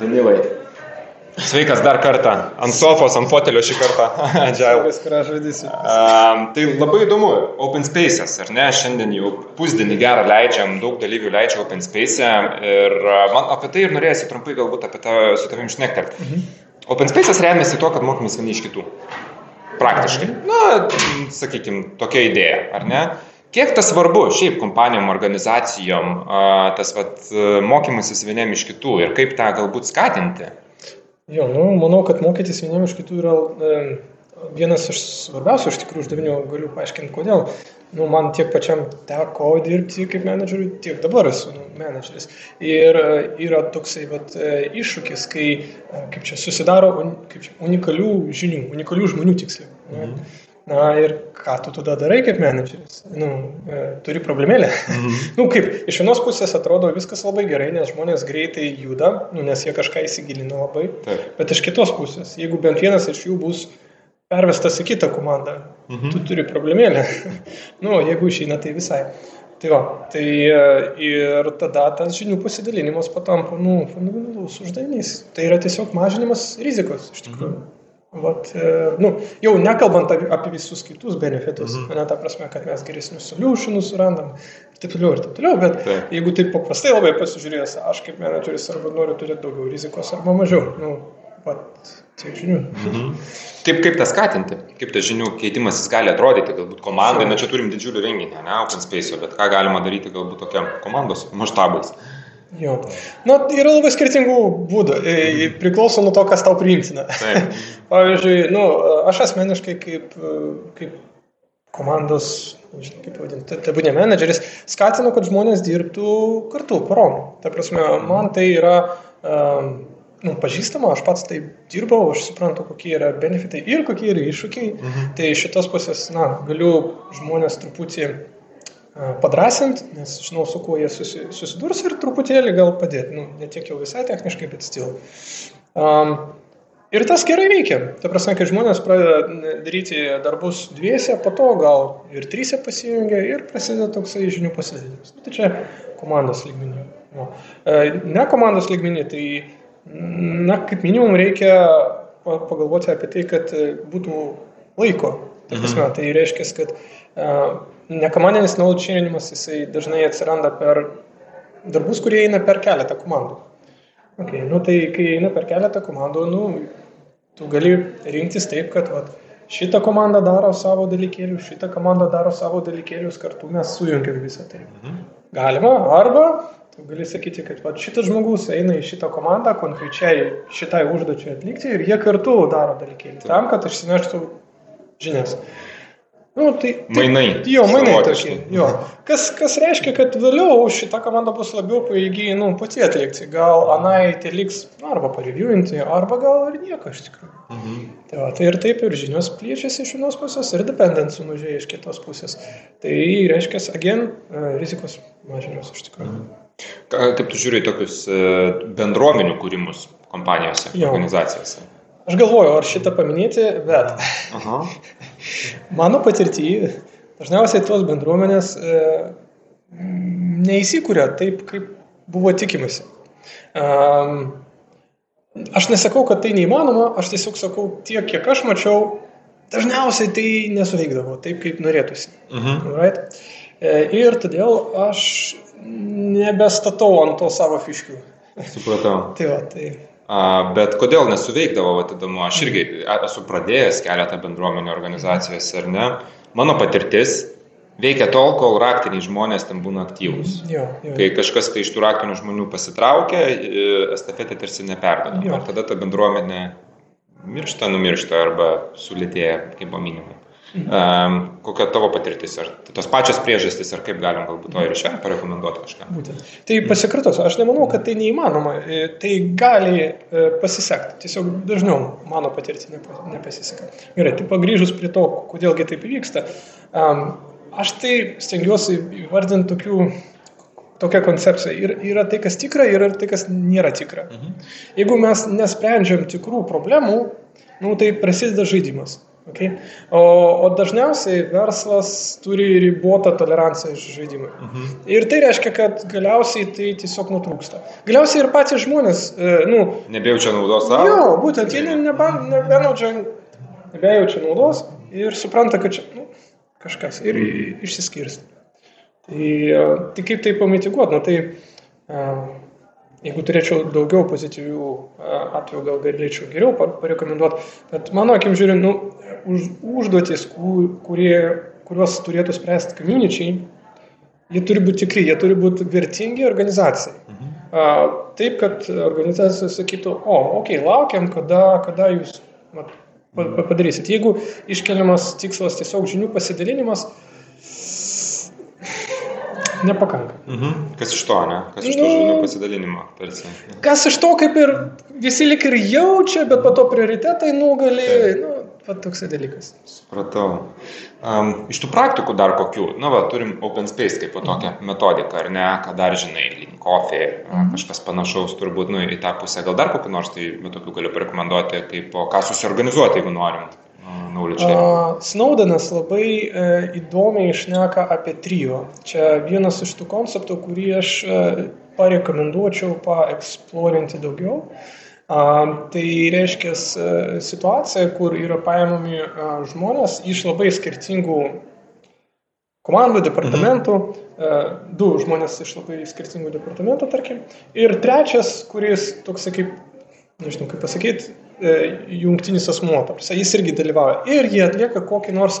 Danilai. Sveikas dar kartą. Ant sofos, ant fotelio šį kartą. Kurią žaidysiu. Um, tai labai įdomu. Open Space'as, ar ne? Šiandien jau pusdienį gerą leidžiam, daug dalyvių leidžia Open Space'e. Ir man apie tai ir norėjusi trumpai galbūt apie tą su tavim šnektarti. Mhm. Open Space'as remiasi tuo, kad mokomės vieni iš kitų. Praktiškai. Mhm. Na, sakykime, tokia idėja, ar ne? Kiek tas svarbu šiaip kompanijom, organizacijom, tas vat, mokymasis vieniem iš kitų ir kaip tą galbūt skatinti? Jo, nu, manau, kad mokytis vieniem iš kitų yra e, vienas iš svarbiausių iš tikrųjų uždavinių, galiu paaiškinti, kodėl. Nu, man tiek pačiam teko dirbti kaip menedžeriui, tiek dabar esu nu, menedžeris. Ir e, yra toksai vat, e, iššūkis, kai e, kaip čia susidaro un, kaip čia, unikalių žinių, unikalių žmonių tiksliau. Mhm. Na ir ką tu tada darai kaip menedžeris? Nu, e, turi problemėlę. Mhm. nu, kaip, iš vienos pusės atrodo viskas labai gerai, nes žmonės greitai juda, nu, nes jie kažką įsigilina labai. Taip. Bet iš kitos pusės, jeigu bent vienas iš jų bus pervestas į kitą komandą, mhm. tu turi problemėlę. nu, jeigu išeina, tai visai. Tai, va, tai e, ir tada tas žinių pasidalinimas patampa, nu, fundamentalus uždavinys. Tai yra tiesiog mažinimas rizikos, iš tikrųjų. Mhm. Vat, e, nu, jau nekalbant apie, visus kitus benefitus, mhm. ne ta prasme, kad mes geresnius solutionus surandam ir taip toliau ir taip toliau, bet taip. jeigu taip paprastai labai pasižiūrės, aš kaip menedžeris arba noriu turėti daugiau rizikos arba mažiau, nu, vat, tiek žinių. Mhm. Kaip, kaip tą skatinti, kaip tas žinių keitimasis gali atrodyti, galbūt komandai, na čia turim didžiulį renginį, ne, Open Space, bet ką galima daryti galbūt tokiam komandos maštabais. Jo. Na, yra labai skirtingų būdų. E, priklauso nuo to, kas tau priimtina. Pavyzdžiui, nu, aš asmeniškai kaip, kaip komandos, nežinau kaip vadinti, tebūnė menedžeris, skatinu, kad žmonės dirbtų kartu, parom. Ta prasme, man tai yra um, nu, pažįstama, aš pats taip dirbau, aš suprantu, kokie yra benefitai ir kokie yra iššūkiai. Mhm. Tai šitos pusės, na, galiu žmonės truputį padrasint, nes žinau, su kuo jie susi, susidurs ir truputėlį gal padėti. Nu, ne tiek jau visai techniškai, bet stil. Um, ir tas gerai veikia. Ta prasme, kai žmonės pradeda daryti darbus dviese, po to gal ir trysia pasijungia ir prasideda toksai žinių pasidalinimas. Nu, tai čia komandos lygmenį. No. Ne komandos lygmenį, tai na, kaip minimum reikia pagalvoti apie tai, kad būtų laiko. Ta prasme, mhm. tai reiškia, kad uh, Nekomandinis knowledge širinimas, jisai dažnai atsiranda per darbus, kurie eina per keletą komandų. Okay, nu, tai kai eina per keletą komandų, nu, tu gali rinktis taip, kad vat, šitą komandą daro savo dalykėlius, šitą komandą daro savo dalykėlius, kartu mes sujungiam visą tai. Mhm. Galima, arba tu gali sakyti, kad vat, šitas žmogus eina į šitą komandą konkrečiai šitai užduočiai atlikti ir jie kartu daro dalykėlius, tam, kad išsineštų žinias. Nu, tai, tai, mainai. Jo, mainai tokie. Jo. Kas, kas reiškia, kad vėliau šita komanda bus labiau paėgi, nu, pati atlikti. Gal anai tai liks arba pareviewinti, arba gal ir nieko iš tikrųjų. Mhm. Tai, va, tai ir taip ir žinios plėčiasi iš vienos pusės ir dependence sumažėja iš kitos pusės. Tai reiškia, again, e, rizikos mažinimas iš tikrųjų. Mhm. Kaip tu žiūri tokius e, bendruomenių kūrimus kompanijose, jo. organizacijose? Aš galvoju, ar šitą paminėti, bet Aha. mano patirtyje dažniausiai tos bendruomenės e, neįsikūrė taip, kaip buvo tikimasi. Um, aš nesakau, kad tai neįmanoma, aš tiesiog sakau tiek, kiek aš mačiau, dažniausiai tai nesuveikdavo taip, kaip norėtųsi. Uh mhm. -huh. right? e, ir todėl aš nebestatau ant to savo fiškių. Supratau. tai va, tai Bet kodėl nesuveikdavo, vat, įdomu, aš irgi esu pradėjęs keletą bendruomenių organizacijose, ar ne? Mano patirtis veikia tol, kol raktiniai žmonės ten būna aktyvūs. Jo, jo. Kai kažkas tai iš tų raktinių žmonių pasitraukia, estafetė tarsi neperdodama. Tada ta bendruomenė miršta, numiršta arba sulėtėja, kaip minimum. Um, kokia tavo patirtis, ar tos pačios priežastys, ar kaip galim galbūt to ir iš čia parekomenduoti kažką? Būtent. Tai pasikartosiu, aš nemanau, kad tai neįmanoma, e, tai gali e, pasisekti, tiesiog dažniau mano patirtis nepasiseka. Gerai, tai pagrįžus prie to, kodėlgi taip įvyksta, um, aš tai stengiuosi įvardinti tokių tokia koncepcija. Ir yra tai, kas tikra, ir yra tai, kas nėra tikra. Mhm. Jeigu mes nesprendžiam tikrų problemų, nu, tai prasideda žaidimas. Okay? O, o dažniausiai verslas turi ribotą toleranciją žaidimui. Mhm. Ir tai reiškia, kad galiausiai tai tiesiog nutrūksta. Galiausiai ir patys žmonės, e, nu, nebejaučia naudos savo. Jo, būtent jie neba, nebenaučia, nebejaučia naudos ir supranta, kad čia nu, kažkas ir išsiskirsta. Tai, e, tai kaip tai pamitiguoti? Nu, tai, uh, Jeigu turėčiau daugiau pozityvių atvejų, gal galėčiau geriau parekomenduoti, bet mano akim žiūrint, nu, už, užduotis, kurie, kuriuos turėtų spręsti community, jie turi būti tikri, jie turi būti vertingi organizacijai. Mhm. A, taip, kad organizacija sakytų, o, okei, okay, laukiam, kada, kada jūs mat, padarysit. Jeigu iškeliamas tikslas tiesiog žinių pasidalinimas, nepakanka. Mhm. Kas iš to, ne? Kas iš to nu, žinių pasidalinimo? Tarsi. Kas iš to, kaip ir visi lik ir jaučia, bet po to prioritetai nugali. Nu, Pat toksai dalykas. Supratau. Um, iš tų praktikų dar kokių, na, va, turim Open Space kaip tokią mhm. metodiką, ar ne, ką dar žinai, Link Coffee, mhm. kažkas panašaus turbūt, nu, į tą pusę, gal dar kokį nors, tai tokių galiu parekomenduoti, kaip ką susiorganizuoti, jeigu norim. Uh, Snowdenas labai e, įdomiai išneka apie trio. Čia vienas iš tų konceptų, kurį aš e, parekomenduočiau paeksplorinti daugiau. Uh, tai reiškia e, situacija, kur yra paimami uh, žmonės iš labai skirtingų komandų, departamentų, mhm. du žmonės iš labai skirtingų departamentų, tarkim, ir trečias, kuris toksai kaip, nežinau kaip pasakyti, E, jungtinis asmuo, tarsi, jis irgi dalyvauja. Ir jie atlieka kokį nors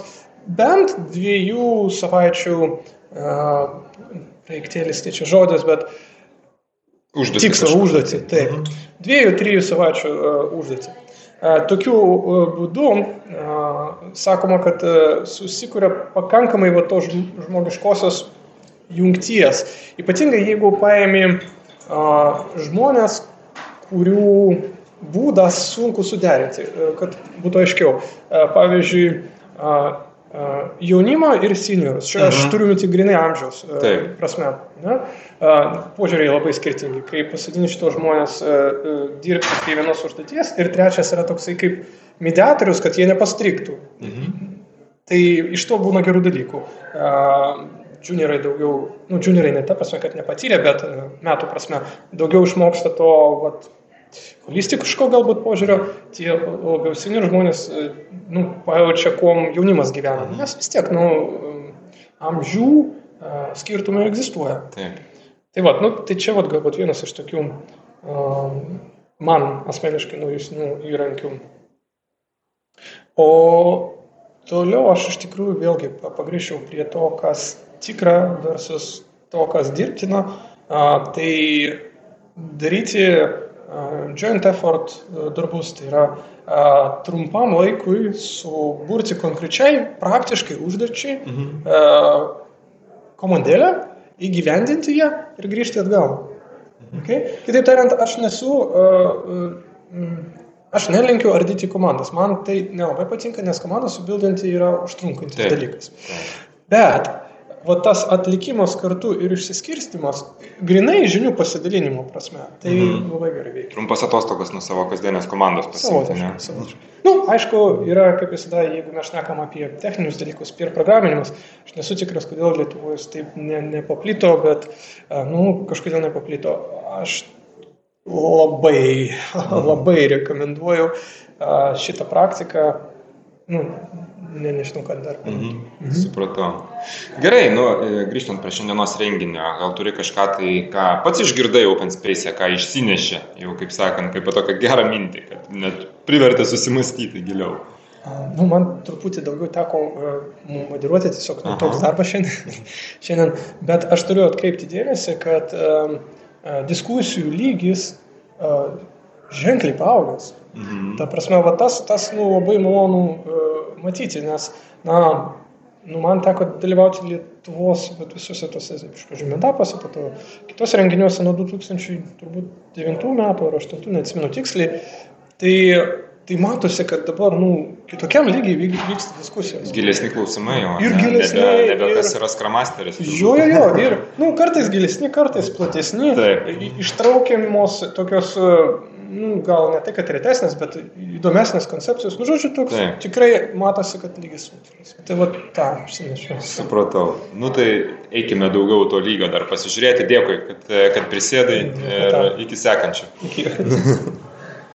bent dviejų savaičių, reiktėlis tai čia žodis, bet užduotį. Tikslą užduotį, taip. Mhm. Dviejų, trijų savaičių uh, užduotį. Uh, tokiu uh, būdu uh, sakoma, kad uh, susikuria pakankamai va tos žmogiškosios jungties. Ypatingai jeigu paėmė uh, žmonės, kurių būdas sunku suderinti, e, kad būtų aiškiau. E, pavyzdžiui, jaunimo ir seniorus. Čia aš mhm. turiu tik grinai amžiaus Taip. prasme. Ne? Požiūriai labai skirtingi. Kai pasadini šitos žmonės dirbti prie vienos užduoties ir trečias yra toksai kaip mediatorius, kad jie nepastriktų. Mhm. Tai iš to būna gerų dalykų. Juniorai daugiau, nu, juniorai ne ta prasme, kad nepatyrė, bet metų prasme daugiau išmoksta to vat, holistiško galbūt požiūrio, tie labiau seniai žmonės e, nu, pajaučia, kuom jaunimas gyvena. Mhm. Nes vis tiek, nu, amžių e, skirtumai egzistuoja. Taip. Tai, va, nu, tai čia vat, galbūt vienas iš tokių um, man asmeniškai naujesnių įrankių. O toliau aš iš tikrųjų vėlgi pagrįžčiau prie to, kas tikra versus to, kas dirbtina. A, tai daryti joint effort darbus, tai yra trumpam laikui suburti konkrečiai, praktiškai užduočiai mhm. komandėlę, įgyvendinti ją ir grįžti atgal. Mhm. Okay? Kitaip tariant, aš nesu, aš nelinkiu ardyti komandas. Man tai nelabai patinka, nes komandą subildinti yra užtrunkantis dalykas. Bet va tas atlikimas kartu ir išsiskirstimas, grinai žinių pasidalinimo prasme, tai mhm. labai gerai veikia. Trumpas atostogas nuo savo kasdienės komandos pasidalinimo. Na, nu, aišku, yra, kaip visada, jeigu mes šnekam apie techninius dalykus, ir programinimus, aš nesu tikras, kodėl Lietuvoje taip ne, nepaplito, bet, nu, kažkodėl nepaplito. Aš labai, labai rekomenduoju šitą praktiką, nu, Ne, nežinau, kad dar. Mhm. Mhm. Supratau. Gerai, nu, e, grįžtant prie šiandienos renginio, gal turi kažką tai, ką pats išgirdai Open Space, ką išsinešė, jau kaip sakant, kaip tokią gerą mintį, kad net privertė susimastyti giliau. Nu, man truputį daugiau teko uh, moderuoti, tiesiog nu, toks darbas šiandien, šiandien, bet aš turiu atkreipti dėmesį, kad uh, diskusijų lygis uh, ženkliai paaugęs. Mhm. Ta prasme, va, tas, tas nu, labai malonu uh, matyti, nes, na, nu, man teko dalyvauti Lietuvos visuose tose, iš pradžių metapuose, po to kitose renginiuose nuo 2009 metų ar 2008, neatsimenu tiksliai. Tai, tai matosi, kad dabar, nu, kitokiam lygiai vyksta diskusijos. Gilesni klausimai jau. Ir gilesni. Nebe, nebe kas yra skramasteris. Jo, jo, jo. Ir, nu, kartais gilesni, kartais platesni. Taip. Ištraukiamos tokios nu, gal ne tai, kad retesnės, bet įdomesnės koncepcijos. Nu, žodžiu, toks Taip. tikrai matosi, kad lygis sutras. Tai va tą apsinešiau. Supratau. Nu tai eikime daugiau to lygio dar pasižiūrėti. Dėkui, kad, kad prisėdai ir iki sekančio. Iki.